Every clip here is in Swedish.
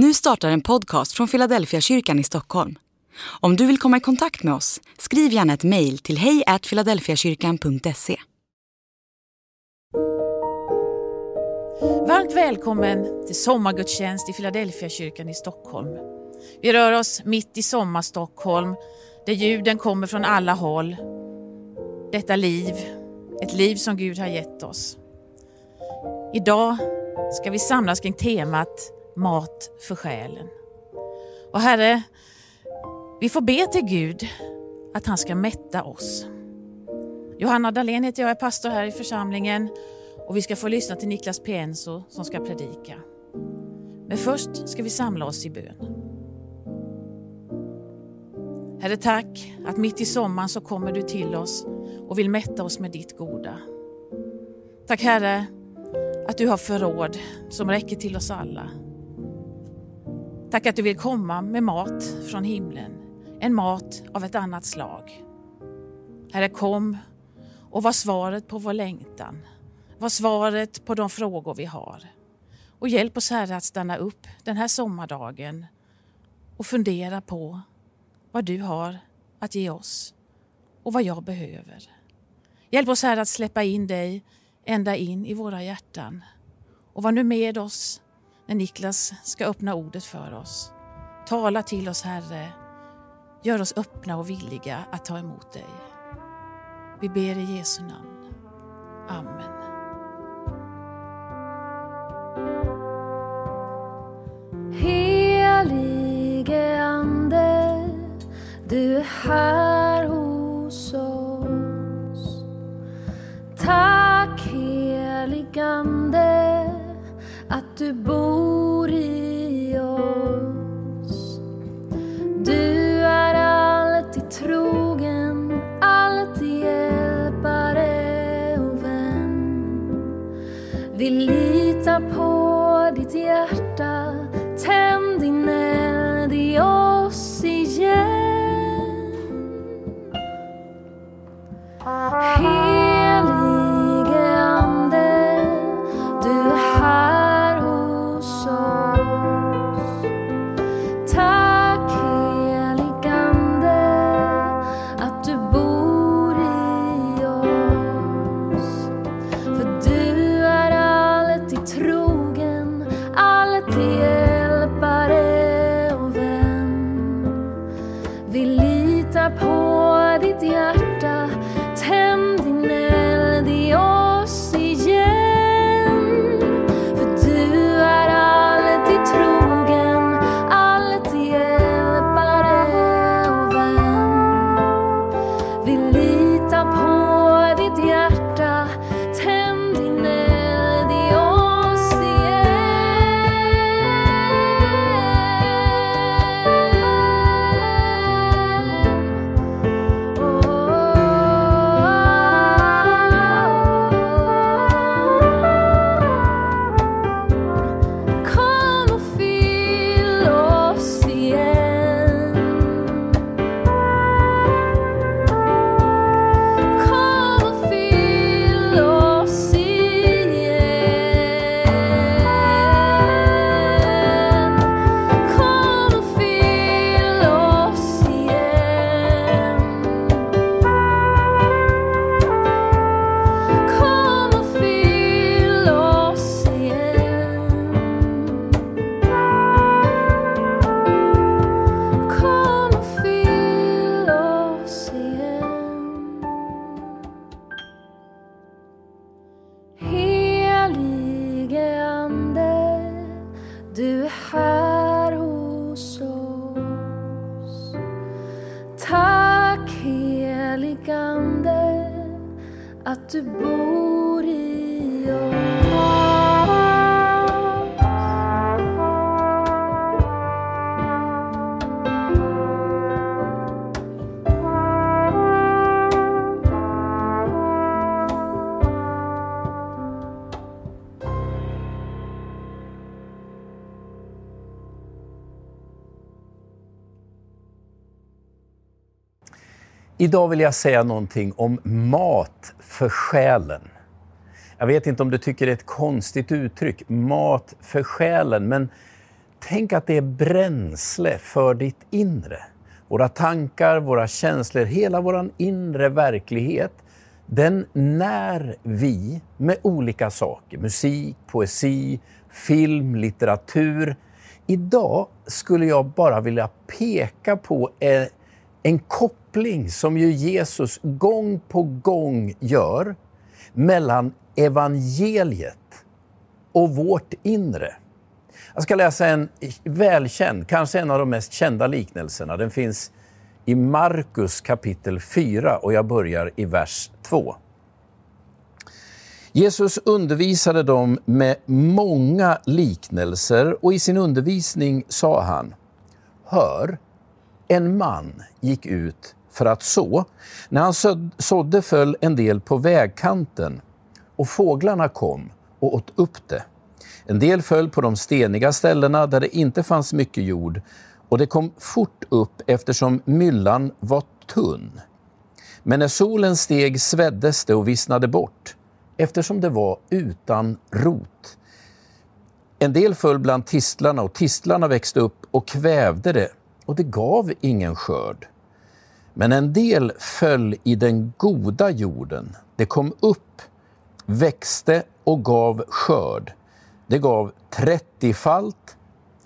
Nu startar en podcast från Philadelphia kyrkan i Stockholm. Om du vill komma i kontakt med oss, skriv gärna ett mejl till hejfiladelfiakyrkan.se. Varmt välkommen till sommargudstjänst i Philadelphia kyrkan i Stockholm. Vi rör oss mitt i sommar-Stockholm där ljuden kommer från alla håll. Detta liv, ett liv som Gud har gett oss. Idag ska vi samlas kring temat mat för själen. Och Herre, vi får be till Gud att han ska mätta oss. Johanna Dahlén heter jag, är pastor här i församlingen och vi ska få lyssna till Niklas Pienso som ska predika. Men först ska vi samla oss i bön. Herre, tack att mitt i sommaren så kommer du till oss och vill mätta oss med ditt goda. Tack Herre att du har förråd som räcker till oss alla. Tack att du vill komma med mat från himlen, en mat av ett annat slag. Herre, kom och var svaret på vår längtan. Var svaret på de frågor vi har. Och hjälp oss Herre att stanna upp den här sommardagen och fundera på vad du har att ge oss och vad jag behöver. Hjälp oss Herre att släppa in dig ända in i våra hjärtan. Och var nu med oss när Niklas ska öppna ordet för oss. Tala till oss Herre. Gör oss öppna och villiga att ta emot dig. Vi ber i Jesu namn. Amen. Helige Helige att du Idag vill jag säga någonting om mat för själen. Jag vet inte om du tycker det är ett konstigt uttryck, mat för själen, men tänk att det är bränsle för ditt inre. Våra tankar, våra känslor, hela vår inre verklighet, den när vi med olika saker. Musik, poesi, film, litteratur. Idag skulle jag bara vilja peka på en, koppling som ju Jesus gång på gång gör mellan evangeliet och vårt inre. Jag ska läsa en välkänd, kanske en av de mest kända liknelserna. Den finns i Markus kapitel 4 och jag börjar i vers 2. Jesus undervisade dem med många liknelser och i sin undervisning sa han Hör, en man gick ut för att så. När han sådde föll en del på vägkanten och fåglarna kom och åt upp det. En del föll på de steniga ställena där det inte fanns mycket jord och det kom fort upp eftersom myllan var tunn. Men när solen steg sveddes det och vissnade bort eftersom det var utan rot. En del föll bland tistlarna och tistlarna växte upp och kvävde det och det gav ingen skörd. Men en del föll i den goda jorden. Det kom upp, växte och gav skörd. Det gav 30-falt,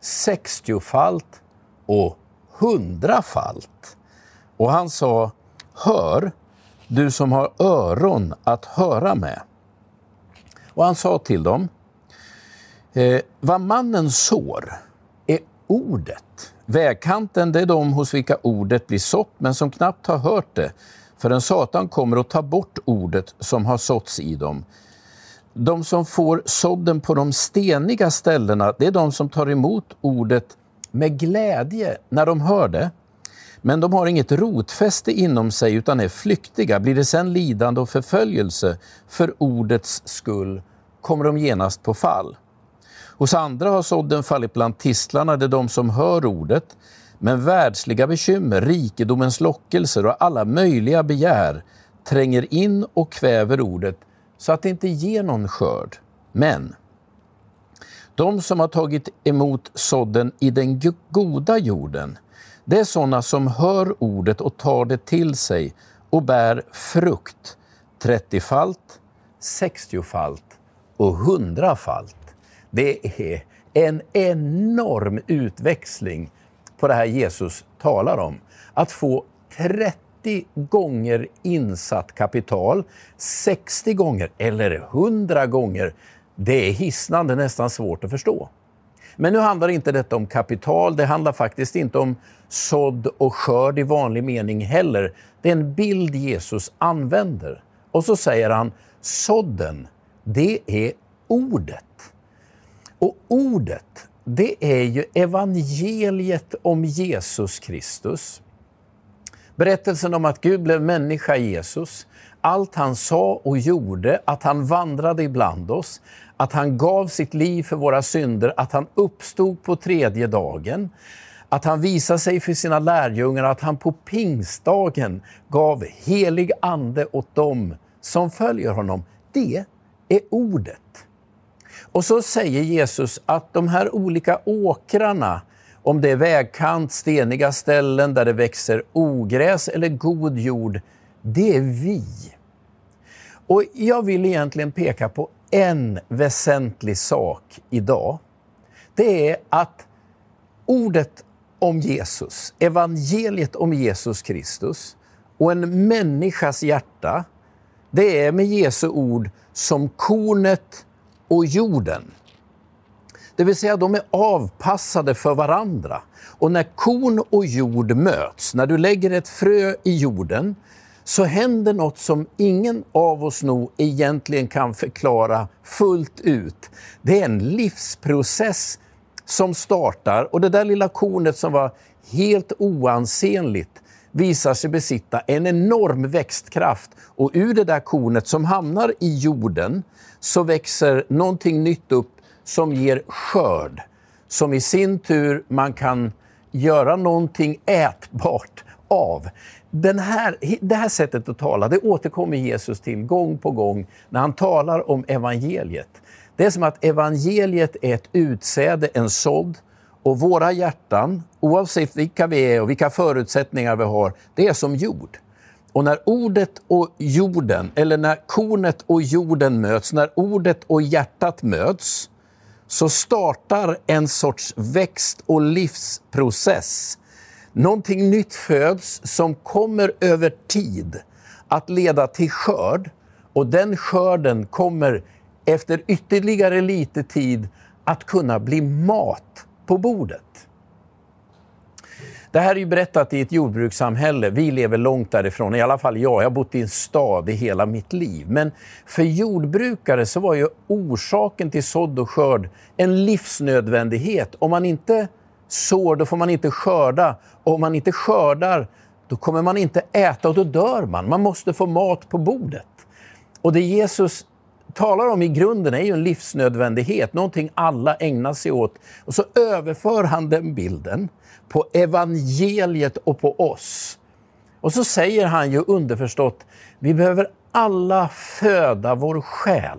60-falt och 100-falt. Och han sa, hör, du som har öron att höra med. Och han sa till dem, eh, vad mannen sår ordet. Vägkanten det är de hos vilka ordet blir sått, men som knappt har hört det, förrän Satan kommer att ta bort ordet som har såtts i dem. De som får sådden på de steniga ställena, det är de som tar emot ordet med glädje när de hör det. Men de har inget rotfäste inom sig utan är flyktiga. Blir det sen lidande och förföljelse för ordets skull kommer de genast på fall. Hos andra har sådden fallit bland tistlarna, det är de som hör ordet, men världsliga bekymmer, rikedomens lockelser och alla möjliga begär tränger in och kväver ordet så att det inte ger någon skörd. Men de som har tagit emot sådden i den goda jorden, det är sådana som hör ordet och tar det till sig och bär frukt, 30-falt, 60-falt och 100-falt. Det är en enorm utväxling på det här Jesus talar om. Att få 30 gånger insatt kapital, 60 gånger eller 100 gånger, det är hisnande nästan svårt att förstå. Men nu handlar inte detta om kapital, det handlar faktiskt inte om sådd och skörd i vanlig mening heller. Det är en bild Jesus använder. Och så säger han, sådden, det är ordet. Och ordet, det är ju evangeliet om Jesus Kristus. Berättelsen om att Gud blev människa i Jesus, allt han sa och gjorde, att han vandrade ibland oss, att han gav sitt liv för våra synder, att han uppstod på tredje dagen, att han visade sig för sina lärjungar, att han på pingstdagen gav helig ande åt dem som följer honom. Det är ordet. Och så säger Jesus att de här olika åkrarna, om det är vägkant, steniga ställen där det växer ogräs eller god jord, det är vi. Och jag vill egentligen peka på en väsentlig sak idag. Det är att ordet om Jesus, evangeliet om Jesus Kristus och en människas hjärta, det är med Jesu ord som kornet och jorden. Det vill säga, de är avpassade för varandra. Och när korn och jord möts, när du lägger ett frö i jorden, så händer något som ingen av oss nog egentligen kan förklara fullt ut. Det är en livsprocess som startar och det där lilla kornet som var helt oansenligt visar sig besitta en enorm växtkraft och ur det där kornet som hamnar i jorden så växer någonting nytt upp som ger skörd, som i sin tur man kan göra någonting ätbart av. Den här, det här sättet att tala det återkommer Jesus till gång på gång när han talar om evangeliet. Det är som att evangeliet är ett utsäde, en sådd, och våra hjärtan, oavsett vilka vi är och vilka förutsättningar vi har, det är som jord. Och när ordet och jorden, eller när kornet och jorden möts, när ordet och hjärtat möts, så startar en sorts växt och livsprocess. Någonting nytt föds som kommer över tid att leda till skörd och den skörden kommer efter ytterligare lite tid att kunna bli mat på bordet. Det här är ju berättat i ett jordbrukssamhälle. Vi lever långt därifrån, i alla fall jag. Jag har bott i en stad i hela mitt liv. Men för jordbrukare så var ju orsaken till sådd och skörd en livsnödvändighet. Om man inte sår, då får man inte skörda. Och om man inte skördar, då kommer man inte äta och då dör man. Man måste få mat på bordet. Och det Jesus talar om i grunden är ju en livsnödvändighet, någonting alla ägnar sig åt. Och så överför han den bilden på evangeliet och på oss. Och så säger han ju underförstått, vi behöver alla föda vår själ.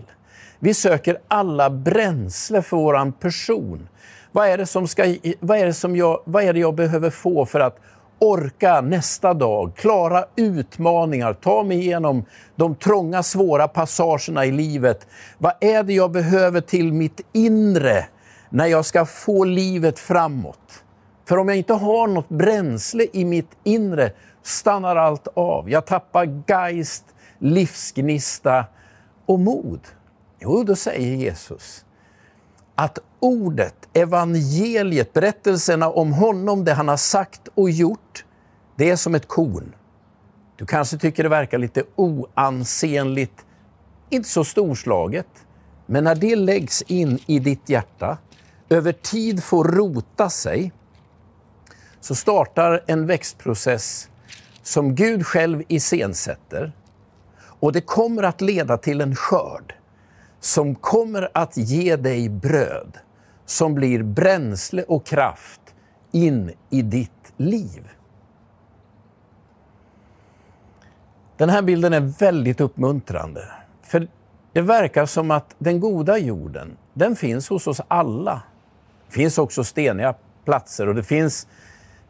Vi söker alla bränsle för våran person. Vad är, det som ska, vad, är det som jag, vad är det jag behöver få för att orka nästa dag, klara utmaningar, ta mig igenom de trånga, svåra passagerna i livet. Vad är det jag behöver till mitt inre när jag ska få livet framåt? För om jag inte har något bränsle i mitt inre stannar allt av. Jag tappar geist, livsgnista och mod. Jo, då säger Jesus att ordet, evangeliet, berättelserna om honom, det han har sagt och gjort, det är som ett korn. Du kanske tycker det verkar lite oansenligt, inte så storslaget. Men när det läggs in i ditt hjärta, över tid får rota sig, så startar en växtprocess som Gud själv iscensätter. Och det kommer att leda till en skörd som kommer att ge dig bröd som blir bränsle och kraft in i ditt liv. Den här bilden är väldigt uppmuntrande. För det verkar som att den goda jorden, den finns hos oss alla. Det finns också steniga platser och det finns,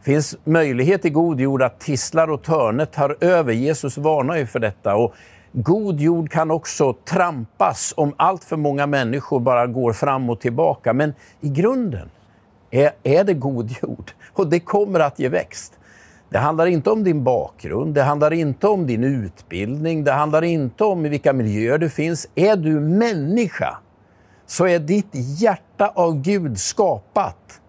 finns möjlighet i god jord att tisslar och törne tar över. Jesus varnar ju för detta. Och God jord kan också trampas om allt för många människor bara går fram och tillbaka. Men i grunden är, är det god jord och det kommer att ge växt. Det handlar inte om din bakgrund, det handlar inte om din utbildning, det handlar inte om i vilka miljöer du finns. Är du människa så är ditt hjärta av Gud skapat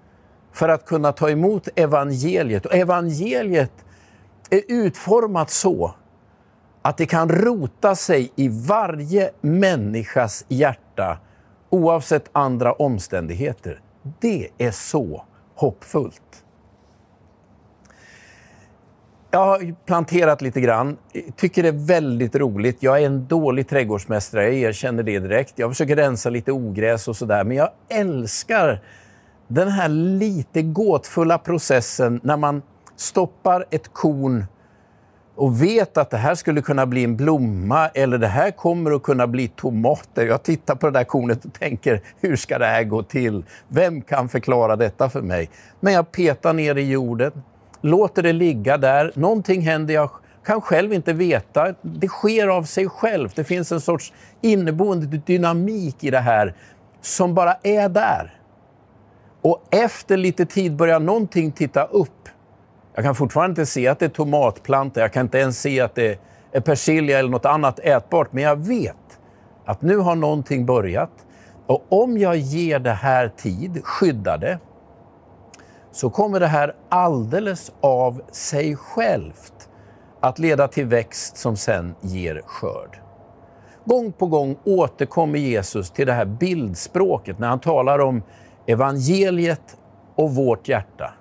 för att kunna ta emot evangeliet. Och evangeliet är utformat så att det kan rota sig i varje människas hjärta oavsett andra omständigheter. Det är så hoppfullt. Jag har planterat lite grann, tycker det är väldigt roligt. Jag är en dålig trädgårdsmästare, jag erkänner det direkt. Jag försöker rensa lite ogräs och sådär, men jag älskar den här lite gåtfulla processen när man stoppar ett korn och vet att det här skulle kunna bli en blomma eller det här kommer att kunna bli tomater. Jag tittar på det där kornet och tänker, hur ska det här gå till? Vem kan förklara detta för mig? Men jag petar ner i jorden, låter det ligga där. Någonting händer, jag kan själv inte veta. Det sker av sig självt. Det finns en sorts inneboende dynamik i det här som bara är där. Och efter lite tid börjar någonting titta upp jag kan fortfarande inte se att det är tomatplantor, jag kan inte ens se att det är persilja eller något annat ätbart, men jag vet att nu har någonting börjat. Och om jag ger det här tid, skyddar det, så kommer det här alldeles av sig självt att leda till växt som sen ger skörd. Gång på gång återkommer Jesus till det här bildspråket när han talar om evangeliet och vårt hjärta.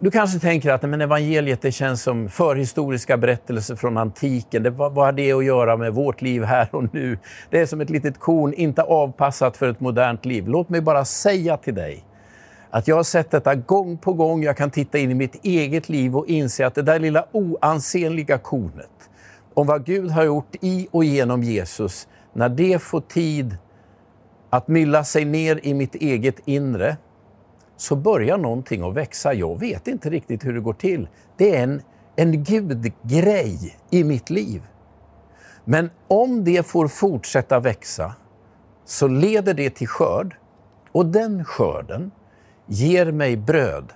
Du kanske tänker att men evangeliet det känns som förhistoriska berättelser från antiken. Det, vad, vad har det att göra med vårt liv här och nu? Det är som ett litet korn, inte avpassat för ett modernt liv. Låt mig bara säga till dig att jag har sett detta gång på gång. Jag kan titta in i mitt eget liv och inse att det där lilla oansenliga kornet om vad Gud har gjort i och genom Jesus, när det får tid att mylla sig ner i mitt eget inre, så börjar någonting att växa. Jag vet inte riktigt hur det går till. Det är en, en gudgrej i mitt liv. Men om det får fortsätta växa så leder det till skörd och den skörden ger mig bröd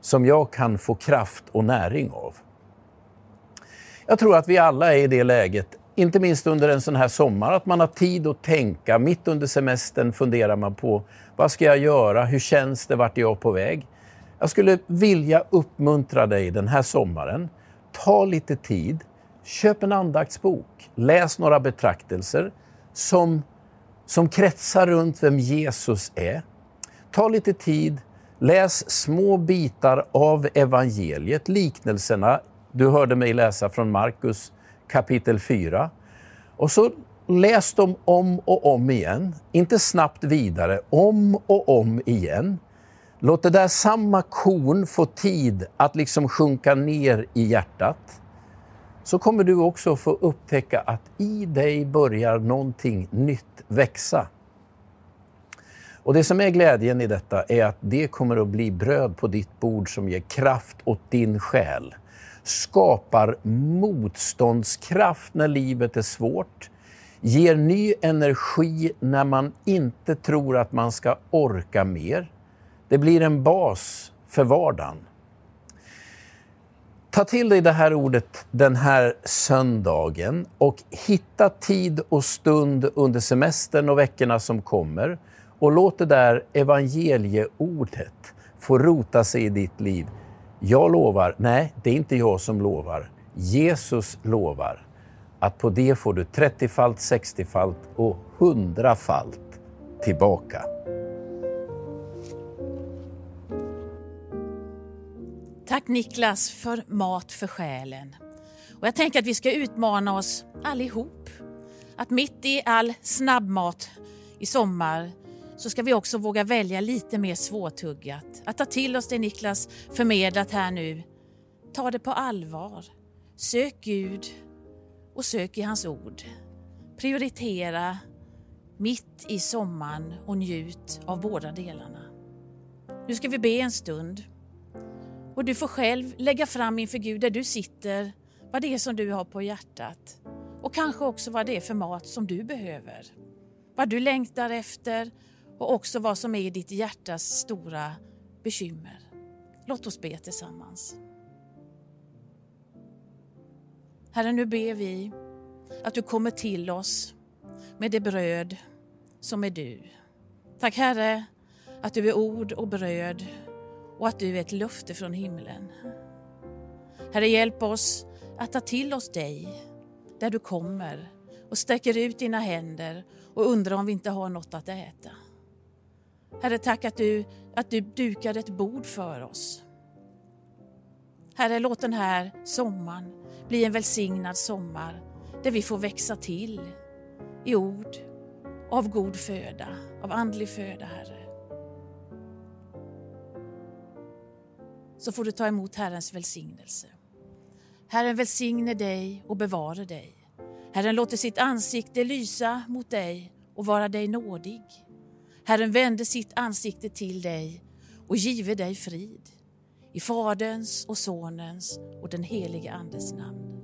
som jag kan få kraft och näring av. Jag tror att vi alla är i det läget, inte minst under en sån här sommar, att man har tid att tänka. Mitt under semestern funderar man på vad ska jag göra? Hur känns det? Vart är jag på väg? Jag skulle vilja uppmuntra dig den här sommaren. Ta lite tid, köp en andaktsbok, läs några betraktelser som, som kretsar runt vem Jesus är. Ta lite tid, läs små bitar av evangeliet, liknelserna. Du hörde mig läsa från Markus kapitel 4. Och så läs dem om och om igen. Inte snabbt vidare, om och om igen. Låt det där samma korn få tid att liksom sjunka ner i hjärtat. Så kommer du också få upptäcka att i dig börjar någonting nytt växa. Och det som är glädjen i detta är att det kommer att bli bröd på ditt bord som ger kraft åt din själ. Skapar motståndskraft när livet är svårt. Ger ny energi när man inte tror att man ska orka mer. Det blir en bas för vardagen. Ta till dig det här ordet den här söndagen och hitta tid och stund under semestern och veckorna som kommer och låt det där evangelieordet få rota sig i ditt liv. Jag lovar, nej, det är inte jag som lovar. Jesus lovar att på det får du 30-falt, 60-falt och 100-falt tillbaka. Tack Niklas för mat för själen. Och jag tänker att vi ska utmana oss allihop. Att mitt i all snabbmat i sommar så ska vi också våga välja lite mer svårtuggat. Att ta till oss det Niklas förmedlat här nu. Ta det på allvar. Sök Gud och sök i hans ord. Prioritera mitt i sommaren och njut av båda delarna. Nu ska vi be en stund. Och du får själv lägga fram inför Gud där du sitter vad det är som du har på hjärtat och kanske också vad det är för mat som du behöver. Vad du längtar efter och också vad som är ditt hjärtas stora bekymmer. Låt oss be tillsammans. Herre, nu ber vi att du kommer till oss med det bröd som är du. Tack Herre att du är ord och bröd och att du är ett löfte från himlen. Herre, hjälp oss att ta till oss dig där du kommer och sträcker ut dina händer och undrar om vi inte har något att äta. Herre, tack att du, att du dukade ett bord för oss. Herre, låt den här sommaren bli en välsignad sommar där vi får växa till i ord, av god föda, av andlig föda, Herre. Så får du ta emot Herrens välsignelse. Herren välsigne dig och bevare dig. Herren låter sitt ansikte lysa mot dig och vara dig nådig. Herren vände sitt ansikte till dig och give dig frid. I Faderns och Sonens och den helige Andes namn.